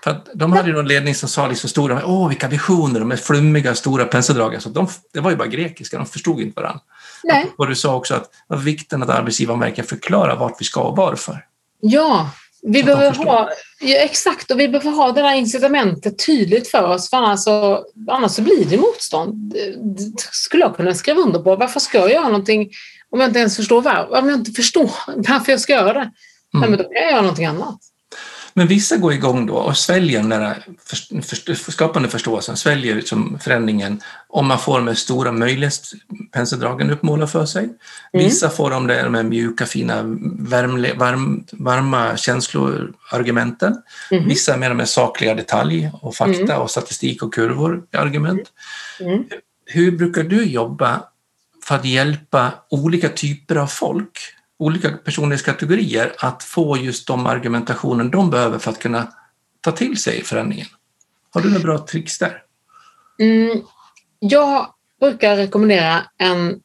För de hade ju någon ledning som sa liksom stora, åh vilka visioner, de är flummiga, stora penseldrag. Så de, det var ju bara grekiska, de förstod inte varandra. Nej. Och du sa också att det var vikten att arbetsgivaren verkligen förklarar vart vi ska och varför. Ja, vi behöver ha, ja, exakt, och vi behöver ha det där incitamentet tydligt för oss, för annars så, annars så blir det motstånd. Det skulle jag kunna skriva under på. Varför ska jag göra någonting om jag inte ens förstår varför? Om jag inte förstår varför jag ska göra det, Mm. men då kan jag göra någonting annat. Men vissa går igång då och sväljer den där för, för, skapande förståelsen, sväljer liksom förändringen om man får de stora möjlighetspenseldragen uppmålade för sig. Vissa får de där med mjuka, fina, värmle, varm, varma känsloargumenten. Mhm. Vissa med de sakliga detalj och fakta Mm. och statistik och kurvor argument. Mm. Hur brukar du jobba för att hjälpa olika typer av folk, olika personlighetskategorier att få just de argumentationen de behöver för att kunna ta till sig förändringen? Har du några bra tricks där? Mm, jag brukar rekommendera en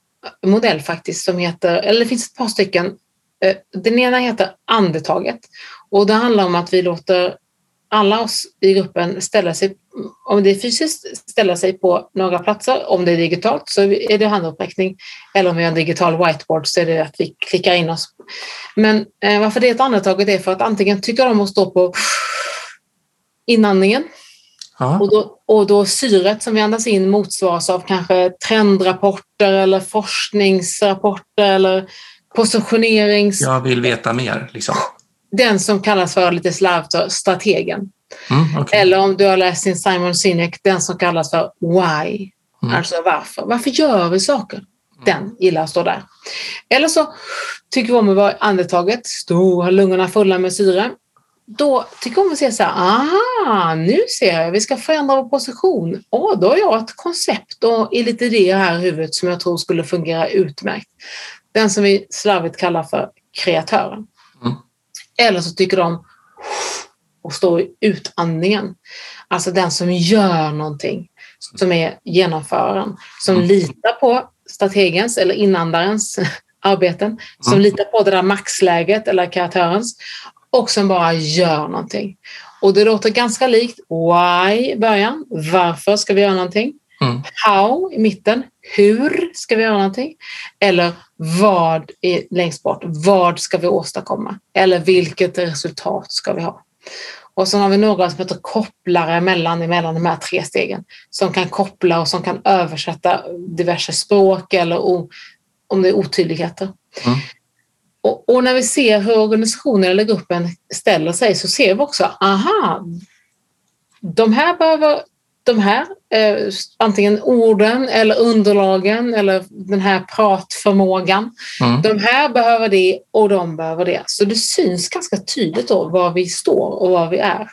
modell faktiskt som heter, eller det finns ett par stycken, eh, Den ena heter andetaget och det handlar om att vi låter alla oss i gruppen ställa sig, om det är fysiskt, ställa sig på några platser. Om det är digitalt så är det handuppräckning. Eller om vi har en digital whiteboard så är det att vi klickar in oss. Men eh, varför det är ett andetaget är för att antingen tycker de att stå på inandningen och då, och då syret som vi andas in motsvaras av kanske trendrapporter eller forskningsrapporter eller positionerings... Jag vill veta mer. Liksom. Den som kallas för lite slarvigt strategen. Mm, okej. Eller om du har läst sin Simon Sinek, den som kallas för why. Mm. Alltså varför. Varför gör vi saker? Den gillar att stå där. Eller så tycker vi om att vara andetaget, stå, ha lungorna fulla med syre. Då tycker vi om att säga så här, aha, nu ser jag, vi ska förändra vår position. Åh, då har jag ett koncept och lite idéer här i huvudet som jag tror skulle fungera utmärkt. Den som vi slarvigt kallar för kreatören. Mm. Eller så tycker de och stå i utandningen. Alltså den som gör någonting, som är genomföraren, som Mm. litar på strategens eller inandarens (laughs) arbeten, som Mm. litar på det där maxläget eller kreatörens och som bara gör någonting. Och det låter ganska likt why i början. Varför ska vi göra någonting? Mm. How i mitten. Hur ska vi göra någonting? Eller vad är längst bort? Vad ska vi åstadkomma? Eller vilket resultat ska vi ha? Och så har vi några som heter kopplare mellan, emellan de här tre stegen som kan koppla och som kan översätta diverse språk eller o, om det är otydligheter. Mm. Och, och när vi ser hur organisationen eller gruppen ställer sig så ser vi också, aha, de här behöver de här, eh, antingen orden eller underlagen eller den här pratförmågan. Mm. De här behöver det och de behöver det. Så det syns ganska tydligt då var vi står och var vi är.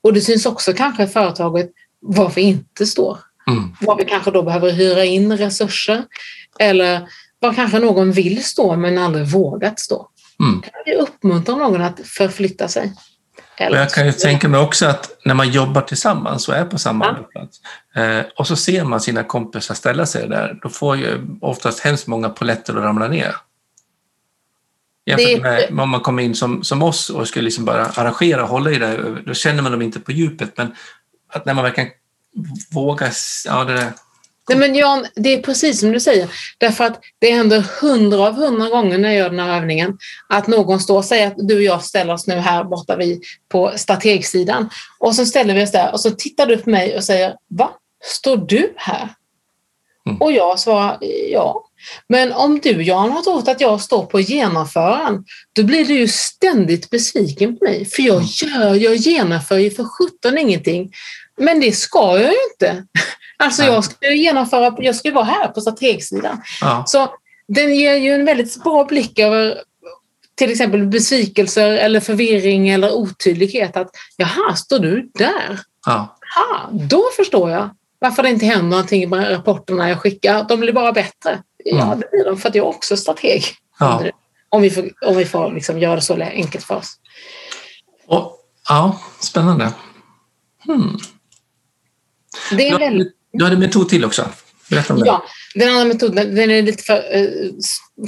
Och det syns också kanske i företaget var vi inte står. Mm. Var vi kanske då behöver hyra in resurser eller var kanske någon vill stå men aldrig vågat stå. Mm. Kan vi uppmuntra någon att förflytta sig? Och Eller- jag kan ju tänka mig också att när man jobbar tillsammans och är på samma Ja. arbetsplats eh, och så ser man sina kompisar ställa sig där, då får ju oftast hemskt många poletter att ramla ner. Jämfört med om man kommer in som, som oss och ska liksom bara arrangera och hålla i det, då känner man dem inte på djupet. Men att när man verkligen vågar, ja det där, Nej, men Jan, det är precis som du säger. Därför att det händer hundra av hundra gånger när jag gör den här övningen att någon står och säger att du och jag ställer oss nu här borta vid, på strategsidan. Och så ställer vi oss där och så tittar du på mig och säger Va? Står du här? Mm. Och jag svarar ja. Men om du Jan har trott att jag står på genomföraren, då blir du ju ständigt besviken på mig. För jag gör, jag genomför ju för sjutton ingenting. Men det ska jag ju inte. Alltså Nej. jag ska ju genomföra, jag ska vara här på strategsidan. ja, Så den ger ju en väldigt bra blick över till exempel besvikelser eller förvirring eller otydlighet. Att jaha, står du där? ja, Ha, då förstår jag varför det inte händer någonting med rapporterna jag skickar. De blir bara bättre. Ja, Mm. det blir de för att jag är också strateg. ja. Om vi får, om vi får liksom göra det så enkelt för oss. Och, ja spännande. Hmm. Det är Du, väldigt du hade en metod till också. Berätta om det. Ja, den andra metoden den är lite för, eh,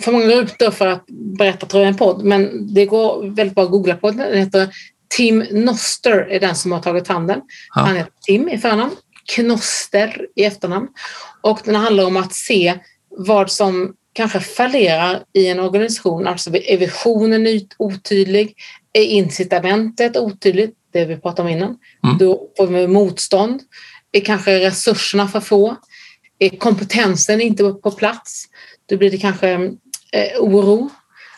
för många rutor för att berätta tror jag en podd, men det går väldigt bra att googla på. Den heter Tim Noster är den som har tagit fram den. Ja. Han heter Tim i förnamn, Knoster i efternamn. Och den handlar om att se vad som kanske fallerar i en organisation. Alltså är visionen ut- otydlig? Är incitamentet otydligt? Det vi pratade om innan. Mm. Då får vi motstånd. Är kanske resurserna för få? Är kompetensen inte på plats? Då blir det kanske eh, oro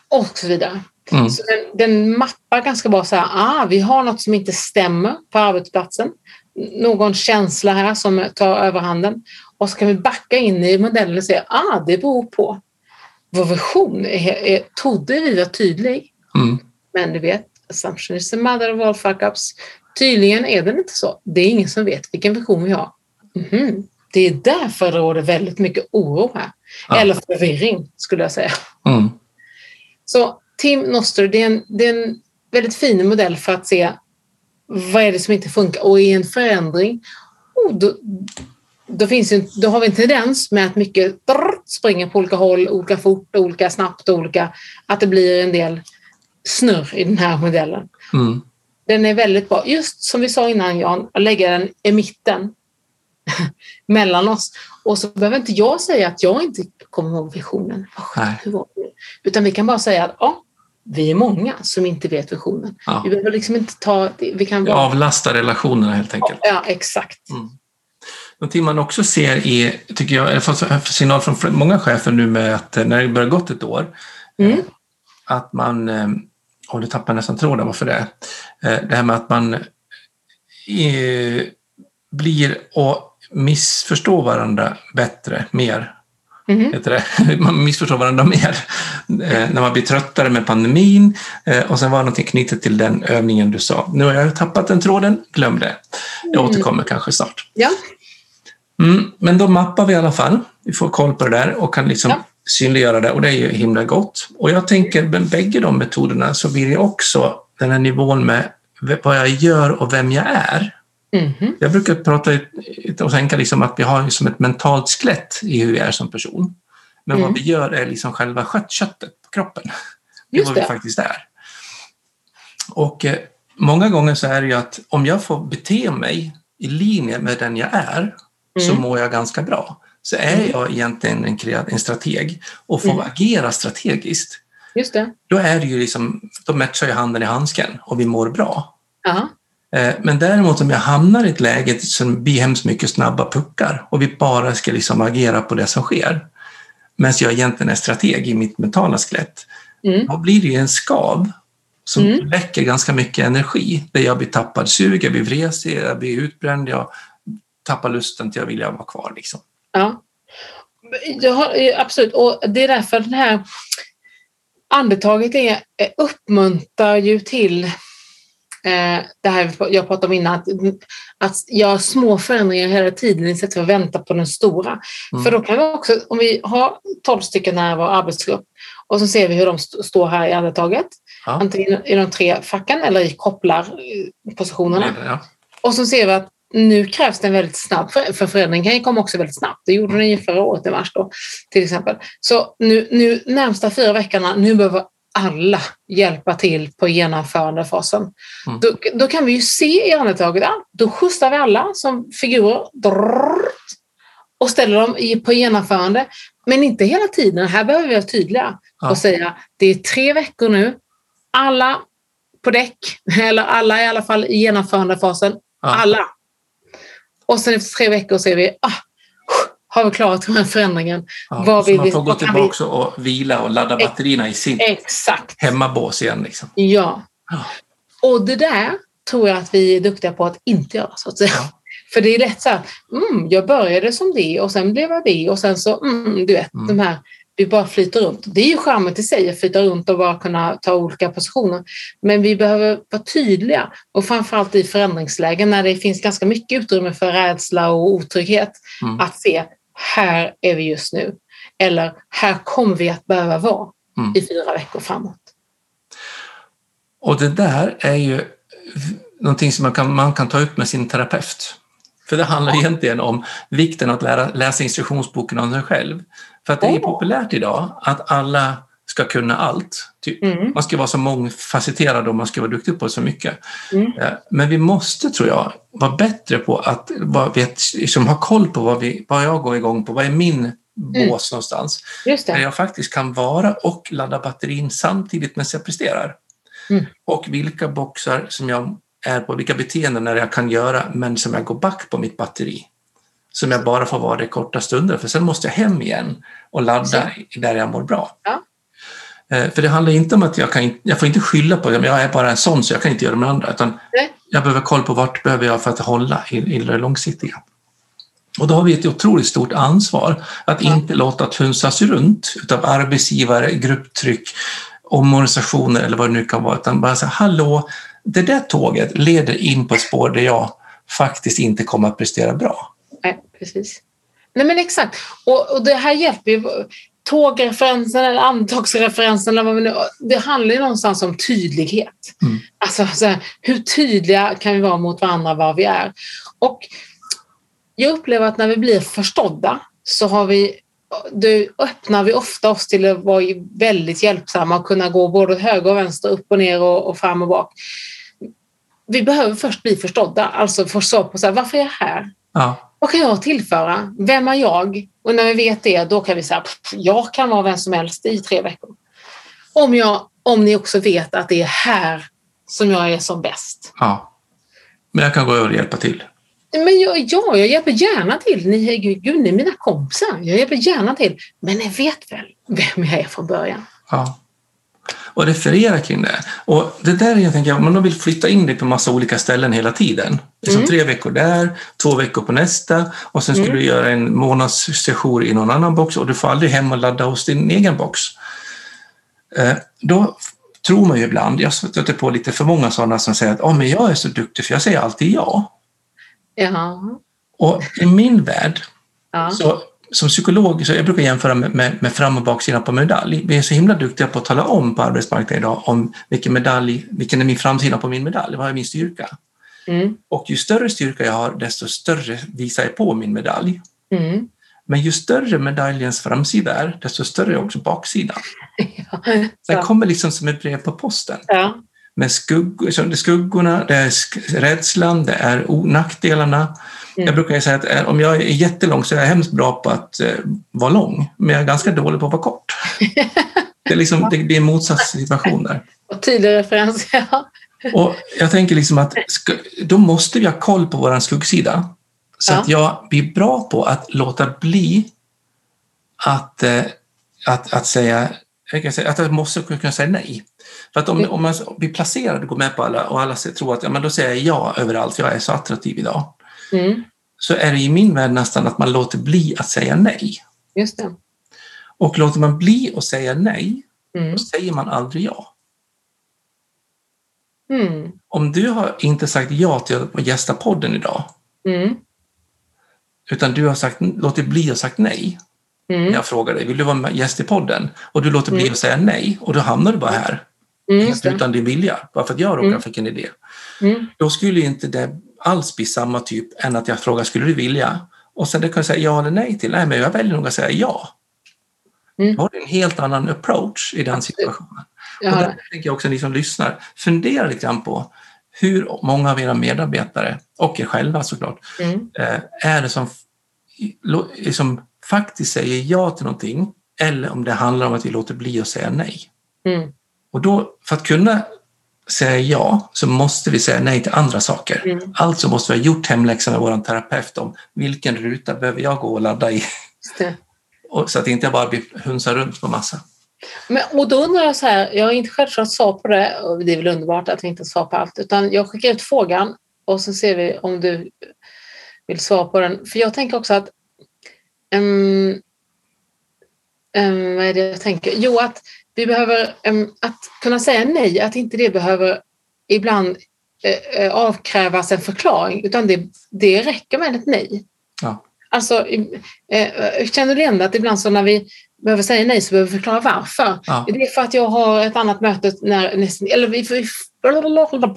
och så vidare. Mm. Så den, den mappar ganska bra så här, ah, vi har något som inte stämmer på arbetsplatsen. Någon känsla här som tar överhanden. Och så kan vi backa in i modellen och säga, ah, det beror på. Vår vision är, är, trodde vi var tydlig, Mm. men du vet, assumption is the mother of all fuck-ups. Tydligen är den inte så. Det är ingen som vet vilken vision vi har. Mhm. Det är därför det råder väldigt mycket oro här. Ja. Eller förvirring, skulle jag säga. Mm. Så Tim Noster, det är, en, det är en väldigt fin modell för att se vad är det som inte funkar. Och i en förändring, oh, då, då, finns ju, då har vi en tendens med att mycket drr, springer på olika håll, olika fort, olika snabbt, olika, att det blir en del snurr i den här modellen. Mm. Den är väldigt bra. Just som vi sa innan Jan, att lägga den i mitten (laughs) mellan oss. Och så behöver inte jag säga att jag inte kommer ihåg visionen. Det? Utan vi kan bara säga att ja, vi är många som inte vet visionen. Ja. Vi behöver liksom inte ta... Vi kan bara... Avlasta relationerna helt enkelt. Ja, exakt. Mm. Någonting man också ser är, tycker jag, jag fått signal från många chefer nu med att eh, när det börjar gått ett år, Mm. eh, att man, eh, och nu tappar jag nästan tråden varför det är, Eh, det här med att man eh, blir och missförstår varandra bättre, mer. Heter det. (laughs) Man missförstår varandra mer eh, när man blir tröttare med pandemin och sen var det någonting knutet till den övningen du sa. Nu har jag tappat den tråden, glöm det. Jag Mm. återkommer kanske snart. Ja. Mm, men då mappar vi i alla fall. Vi får koll på det där och kan liksom Ja. Synliggöra det och det är ju himla gott. Och jag tänker med bägge de metoderna så blir det också den här nivån med vad jag gör och vem jag är. Mhm. Jag brukar prata och tänka liksom att vi har som ett mentalt skelett i hur vi är som person. Men Mm. vad vi gör är liksom själva kött- köttet på kroppen. Det är Just vad vi faktiskt är. Och eh, många gånger så är det ju att om jag får bete mig i linje med den jag är så Mm. mår jag ganska bra. Så är Mm. jag egentligen en, en strateg och får Mm. agera strategiskt, Just det. då är det ju liksom, då matchar ju handen i handsken och vi mår bra. Ja. Eh, Men däremot om jag hamnar i ett läge som blir hemskt mycket snabba puckar och vi bara ska liksom agera på det som sker, medan jag egentligen är strateg i mitt mentala skelett, Mm. då blir det ju en skav som Mm. läcker ganska mycket energi. Där jag blir tappad sug, jag blir vresig, jag blir utbränd, jag tappar lusten till att vilja vara kvar. Liksom. Ja. Jag har, absolut, och det är därför den här andetaget är, uppmuntrar ju till eh, det här jag pratade om innan, att, att göra små förändringar hela tiden istället för att vänta på den stora. Mm. För då kan vi också, om vi har 12 stycken här i vår arbetsgrupp och så ser vi hur de st- står här i andetaget, Ja. antingen i de tre facken eller i kopplarpositionerna. Ja. Och så ser vi att nu krävs det en väldigt snabb för, för förändring kan ju komma också väldigt snabbt. Det gjorde den ju förra året i mars då, till exempel. Så nu, nu närmsta fyra veckorna, nu behöver alla hjälpa till på genomförandefasen. Mm. Då, då kan vi ju se i andetaget, ja, då skjutsar vi alla som figurer drrrt, och ställer dem på genomförande. Men inte hela tiden, här behöver vi vara tydliga Ja. och säga det är tre veckor nu, alla på däck, (laughs) eller alla i alla fall i genomförandefasen, Ja. alla. Och sen efter tre veckor ser vi, ah, har vi klarat den här förändringen? Ja. Vad Så vill man vi- får gå vad kan vi- tillbaka och vila och ladda batterierna i sin Exakt, hemmabås igen. Liksom. ja. Ja. Och det där tror jag att vi är duktiga på att inte göra så att säga. Ja. För det är lätt så här, mm, jag började som det och sen blev jag det och sen så, mm, du vet, Mm. de här, vi bara flyter runt. Det är ju charmen i sig att flyta runt och bara kunna ta olika positioner. Men vi behöver vara tydliga och framförallt i förändringslägen när det finns ganska mycket utrymme för rädsla och otrygghet Mm. att se, här är vi just nu. Eller här kommer vi att behöva vara Mm. i fyra veckor framåt. Och det där är ju någonting som man kan, man kan ta upp med sin terapeut. För det handlar egentligen om vikten att lära, läsa instruktionsboken om sig själv. För att det är populärt idag att alla ska kunna allt. Typ. Mm. Man ska vara så mångfacetterad och man ska vara duktig på så mycket. Mm. Eh, Men vi måste, tror jag, vara bättre på att vet, liksom ha koll på vad, vi, vad jag går igång på. Vad är min bås någonstans? Där jag faktiskt kan vara och ladda batterin samtidigt medan jag presterar. Mm. Och vilka boxar som jag är på, vilka beteenden jag kan göra men som jag går back på mitt batteri. Som jag bara får vara det korta stunder för sen måste jag hem igen och ladda där jag mår bra. Ja. Eh, För det handlar inte om att jag kan, jag får inte skylla på jag är bara en sån så jag kan inte göra med andra utan Nej. jag behöver koll på vart behöver jag för att hålla i, i det långsiktiga. Och då har vi ett otroligt stort ansvar att Ja. inte låta tunsas runt utav arbetsgivare, grupptryck, omorganisationer eller vad det nu kan vara, utan bara säga hallå, det där tåget leder in på ett spår där jag faktiskt inte kommer att prestera bra. Nej, precis. Nej men exakt. Och, och det här hjälper ju. Tågreferensen eller antagsreferensen, eller vad nu, det handlar ju någonstans om tydlighet. Mm. Alltså så här, hur tydliga kan vi vara mot varandra var vi är? Och jag upplever att när vi blir förstådda så har vi då öppnar vi ofta oss till att vara väldigt hjälpsamma och kunna gå både höger och vänster, upp och ner och, och fram och bak. Vi behöver först bli förstådda, alltså få svar på så här, varför är jag här? Ja. Vad kan jag tillföra? Vem är jag? Och när vi vet det, då kan vi säga jag kan vara vem som helst i tre veckor. Om, jag, om ni också vet att det är här som jag är som bäst. ja. Men jag kan gå över och hjälpa till. Men jag, ja, jag hjälper gärna till. Ni, är- gud, ni är mina kompisar. Jag hjälper gärna till. Men ni vet väl vem jag är från början? Ja. Och referera kring det. Och det där är, jag tänker, om man vill flytta in dig på massa olika ställen hela tiden. Liksom Mm. tre veckor där, två veckor på nästa och sen skulle Mm. du göra en månadssession i någon annan box och du får aldrig hem och ladda hos din egen box. Eh, då tror man ju ibland, jag stöter på lite för många sådana som säger att oh, men jag är så duktig för jag säger alltid ja. Ja. Och i min värld ja. så, som psykolog, så jag brukar jämföra med, med, med fram och baksidan på medalj. Vi är så himla duktiga på att tala om på arbetsmarknaden idag om vilken medalj, vilken är min framsida på min medalj, vad är min styrka? Mm. Och ju större styrka jag har, desto större visar jag på min medalj. Mm. Men ju större medaljens framsida är, desto större är också baksidan. (laughs) Ja. Den kommer liksom som ett brev på posten. Ja. Med skugg, så det är skuggorna, det är rädslan, det är nackdelarna. Mm. Jag brukar säga att eh, om jag är jättelång så är jag hemskt bra på att eh, vara lång, men jag är ganska dålig på att vara kort. (laughs) Det, är liksom, det blir en motsatssituation där. Och tydlig referens. Ja. Och jag tänker liksom att då måste vi ha koll på vår skuggsida. Så Ja. att jag blir bra på att låta bli att, eh, att, att säga jag kan säga att jag måste kunna säga nej. För att om, om man blir placerad och går med på alla och alla tror att ja, men då säger jag ja överallt, jag är så attraktiv idag. Mm. Så är det i min värld nästan att man låter bli att säga nej. Just det. Och låter man bli att säga nej, Mm. då säger man aldrig ja. Mm. Om du har inte sagt ja till att gästa podden idag, Mm. utan du har sagt, låtit bli att sagt nej. Mm. Jag frågar dig, vill du vara gäst i podden? Och du låter bli Mm. att säga nej och då hamnar du bara här, Mm. helt utan din vilja, bara för att jag råkar Mm. fick en idé. Mm. Då skulle inte det alls bli samma typ än att jag frågar, skulle du vilja? Och sen det kan jag säga ja eller nej till. Nej, men jag väljer nog att säga ja. Mm. Då har du en helt annan approach i den situationen. Och där tänker jag också ni som lyssnar, fundera lite grann på hur många av era medarbetare, och er själva såklart, Mm. eh, är det som, lo- som faktiskt säger ja till någonting eller om det handlar om att vi låter bli att säga nej. Mm. Och då, för att kunna säga ja så måste vi säga nej till andra saker. Mm. Alltså måste vi ha gjort hemläxan med vår terapeut om vilken ruta behöver jag gå och ladda i (laughs) och, så att inte jag bara blir hunsar runt på massa. Men, och då undrar jag så här, jag har inte självklart svar på det och det är väl underbart att vi inte har svar på allt utan jag skickar ut frågan och så ser vi om du vill svara på den. För jag tänker också att ehm, ehm, vad är det jag tänker? Jo, att vi behöver ehm, att kunna säga nej, att inte det behöver ibland eh, avkrävas en förklaring utan det, det räcker med ett nej. Ja. Alltså, eh, känner du igen att ibland så när vi behöver säga nej så behöver vi förklara varför? Ja. Det är för att jag har ett annat möte när nästan, eller vi, vi,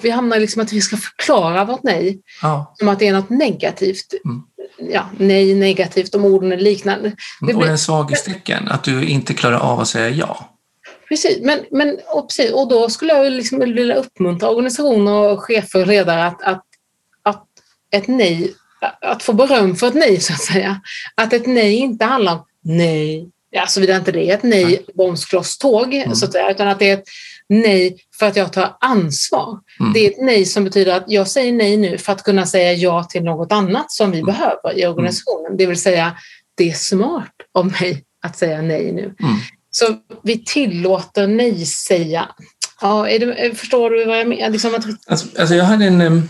vi hamnar liksom att vi ska förklara vårt nej Ja. som att det är något negativt. Mm. Ja, nej, negativt, om orden är liknande. Det Och blir- en svaghetstecken, att du inte klarar av att säga ja. Precis, men, men och, precis, och då skulle jag liksom vilja uppmuntra organisationer och chefer och ledare att, att, att ett nej, att få beröm för ett nej så att säga. Att ett nej inte handlar om nej, ja, såvida inte det är ett nej, Nej. bromskloss, tåg, Mm. så att säga, utan att det är ett nej för att jag tar ansvar. Mm. Det är ett nej som betyder att jag säger nej nu för att kunna säga ja till något annat som vi Mm. behöver i organisationen. Det vill säga, det är smart av mig att säga nej nu. Mm. Så vi tillåter nej-säga. Ja, det, förstår du vad jag menar? Liksom att, Alltså, alltså jag hade en,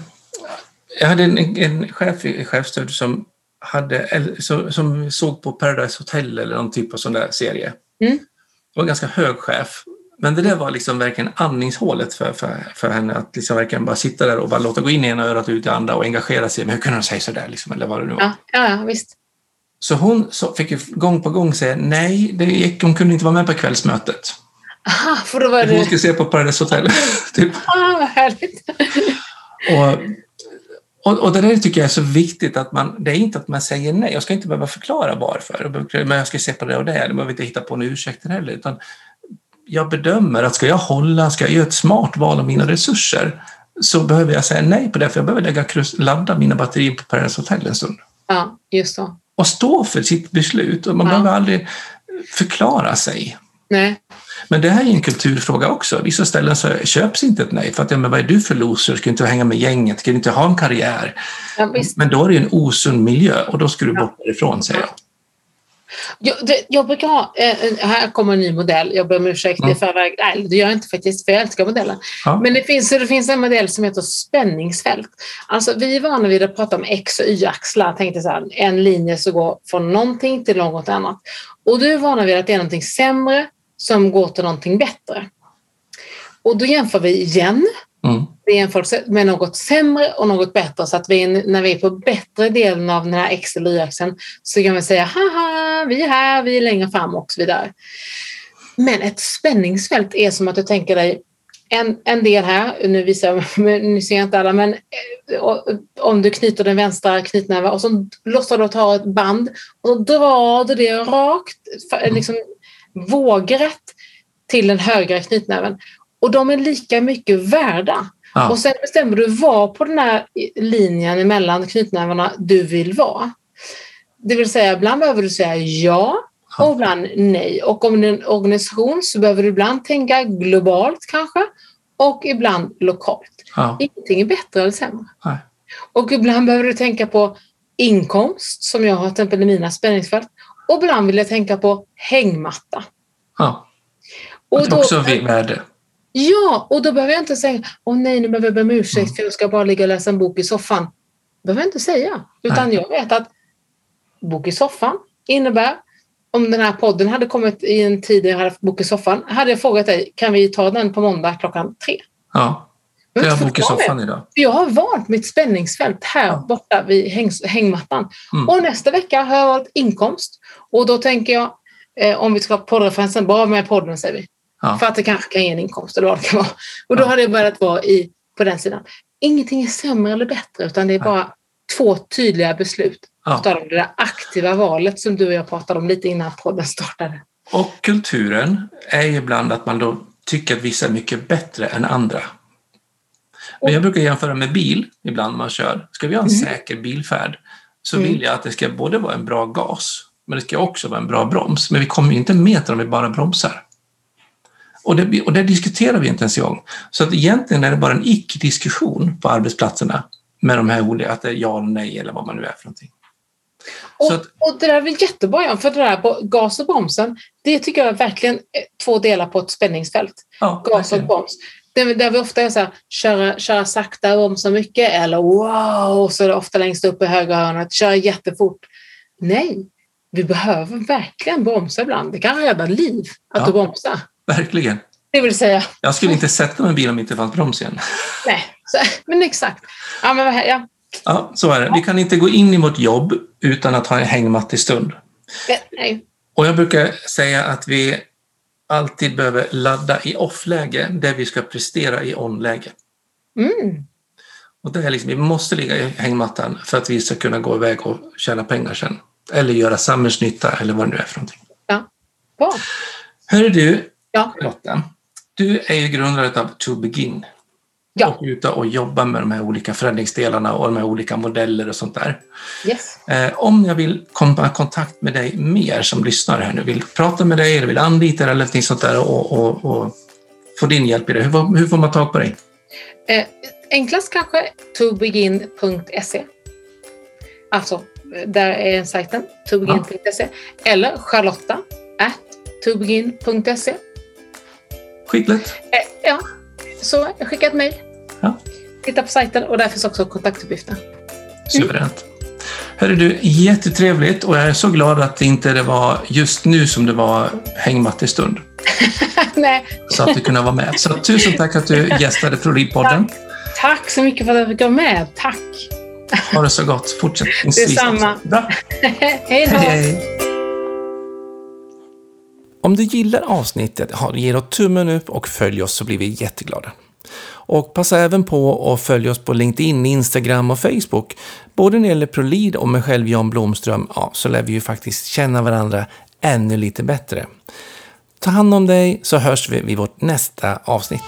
jag hade en, en chef i chefstöd som, hade, som, såg på Paradise Hotel eller någon typ av sån där serie. Mm. Det var ganska hög chef. Men det där var liksom verkligen andningshålet för, för, för henne. Att liksom verkligen bara sitta där och bara låta gå in i ena örat och ut i andra och engagera sig. Men hur kunde hon säga sådär? Liksom, eller vad det nu var. ja, ja, visst. Så hon så fick ju gång på gång säga nej, det gick, hon kunde inte vara med på kvällsmötet. Aha, för då var Hon det... skulle se på Paradise Hotel. (laughs) typ. Ah, vad härligt. Och, Och, och det där tycker jag är så viktigt att man, det är inte att man säger nej. Jag ska inte behöva förklara varför, men jag ska se på det och det. Jag behöver inte hitta på några ursäkter heller. Utan jag bedömer att ska jag hålla, ska jag göra ett smart val av mina resurser så behöver jag säga nej på det, för jag behöver lägga ladda mina batterier på Paradise Hotel en stund. Ja, just så. Och stå för sitt beslut. Och man ja. behöver aldrig förklara sig. Nej. Men det här är en kulturfråga också. Vissa ställen så köps inte ett nej för att ja, men vad är du för loser? Ska inte hänga med gänget? Ska du inte ha en karriär? Ja, men då är det en osund miljö och då ska du bort därifrån, säger jag. Jag, det, jag brukar ha, eh, här kommer en ny modell, jag ber om ursäkt mm. i förväg. Nej, det gör jag inte faktiskt, för jag älskar modellen. Ja. Men det finns, det finns en modell som heter spänningsfält. Alltså, vi är vana vid att prata om X och Y-axlar, tänkte så här, en linje som går från någonting till något annat. Och du är vana vid att det är någonting sämre som går till någonting bättre. Och då jämför vi igen. Mm. Vi jämför med något sämre och något bättre så att vi, när vi är på bättre delen av den här X eller Y-axeln så kan vi säga haha, vi är här, vi är längre fram och så vidare. Men ett spänningsfält är som att du tänker dig en, en del här, nu visar jag, (laughs) nu ser jag inte alla, men eh, om du knyter den vänstra knytnäven och så låtsas du ta ett band och så drar du det rakt, liksom vågrätt till den högra knytnäven. Och de är lika mycket värda. Ja. Och sen bestämmer du var på den här linjen mellan knytnävarna du vill vara. Det vill säga, ibland behöver du säga ja och ibland nej. Och om det är en organisation så behöver du ibland tänka globalt kanske och ibland lokalt. Ja. Ingenting är bättre eller sämre. Nej. Och ibland behöver du tänka på inkomst, som jag har till exempel i mina spänningsfält. Och ibland vill jag tänka på hängmatta. Ja. Och det är också värde. Ja, och då behöver jag inte säga åh nej, nu behöver jag be om ursäkt mm. för jag ska bara ligga och läsa en bok i soffan. Det behöver jag inte säga. Utan nej. jag vet att bok i soffan innebär om den här podden hade kommit i en tid där jag hade bok i soffan, hade jag frågat dig, kan vi ta den på måndag klockan tre? Ja, jag har bok i soffan idag. Jag har valt mitt spänningsfält här ja. borta vid häng, hängmattan. Mm. Och nästa vecka har jag valt inkomst. Och då tänker jag, eh, om vi ska ha poddreferensen, bara med podden säger vi. Ja. För att det kanske kan ge en inkomst eller vad det kan vara. Och då ja. har det börjat vara i, på den sidan. Ingenting är sämre eller bättre utan det är bara två tydliga beslut. Ja. det där aktiva valet som du och jag pratade om lite innan podden startade. Och kulturen är ju ibland att man då tycker att vissa är mycket bättre än andra. Men jag brukar jämföra med bil ibland när man kör. Ska vi ha en mm. säker bilfärd så mm. vill jag att det ska både vara en bra gas men det ska också vara en bra broms. Men vi kommer inte meter om vi bara bromsar. Och det, och det diskuterar vi inte ens en gång. Så att egentligen är det bara en icke-diskussion på arbetsplatserna med de här olika, att det är ja eller nej eller vad man nu är för någonting. Och, att, och det där är väl jättebra, för det där gas och bromsen, det tycker jag är verkligen två delar på ett spänningsfält. Ja, gas och broms. Där vi ofta är så här, köra, köra sakta, bromsa mycket eller wow, så är det ofta längst upp i högra hörnet, köra jättefort. Nej, vi behöver verkligen bromsa ibland. Det kan rädda liv att ja. du bromsar. Verkligen. Det vill säga. Jag skulle inte sätta mig i en bil om inte fanns broms igen. Nej, så, men exakt. Ja, men, ja. ja, så är det. Vi kan inte gå in i vårt jobb utan att ha en hängmattig stund. Nej. Och jag brukar säga att vi alltid behöver ladda i off-läge där vi ska prestera i on-läge. Mm. Och det är liksom, vi måste ligga i hängmattan för att vi ska kunna gå iväg och tjäna pengar sen. Eller göra samhällsnytta eller vad det nu är för någonting. Ja, bra. Hör du, Ja. Lotta, du är ju grundare av To Begin. Ja. Och ute och jobbar med de här olika förändringsdelarna och de här olika modeller och sånt där. Yes. Eh, om jag vill komma i kontakt med dig mer som lyssnar här nu, vill prata med dig eller vill anlita dig eller någonting sånt där och, och, och få din hjälp i det, hur, hur får man tag på dig? Eh, enklast kanske tobegin.se. Alltså, där är sajten, tobegin.se. Ja. Eller Charlotta at tobegin.se. Skickligt. Eh, ja, så skicka ett mejl. Ja. Titta på sajten och där finns också kontaktuppgifter. Suveränt. Hörru du, jättetrevligt och jag är så glad att det inte det var just nu som det var hängmattestund. (laughs) Nej. Så att du kunde vara med. Så tusen tack att du gästade Prolidpodden. Tack. tack så mycket för att jag fick vara med. Tack. Ha det så gott fortsättningsvis. Detsamma. (laughs) Hej då. Hej, hej. Om du gillar avsnittet, ge då tummen upp och följ oss så blir vi jätteglada. Och passa även på att följa oss på LinkedIn, Instagram och Facebook. Både när det gäller ProLead och mig själv Jan Blomström, ja, så lär vi ju faktiskt känna varandra ännu lite bättre. Ta hand om dig så hörs vi vid vårt nästa avsnitt.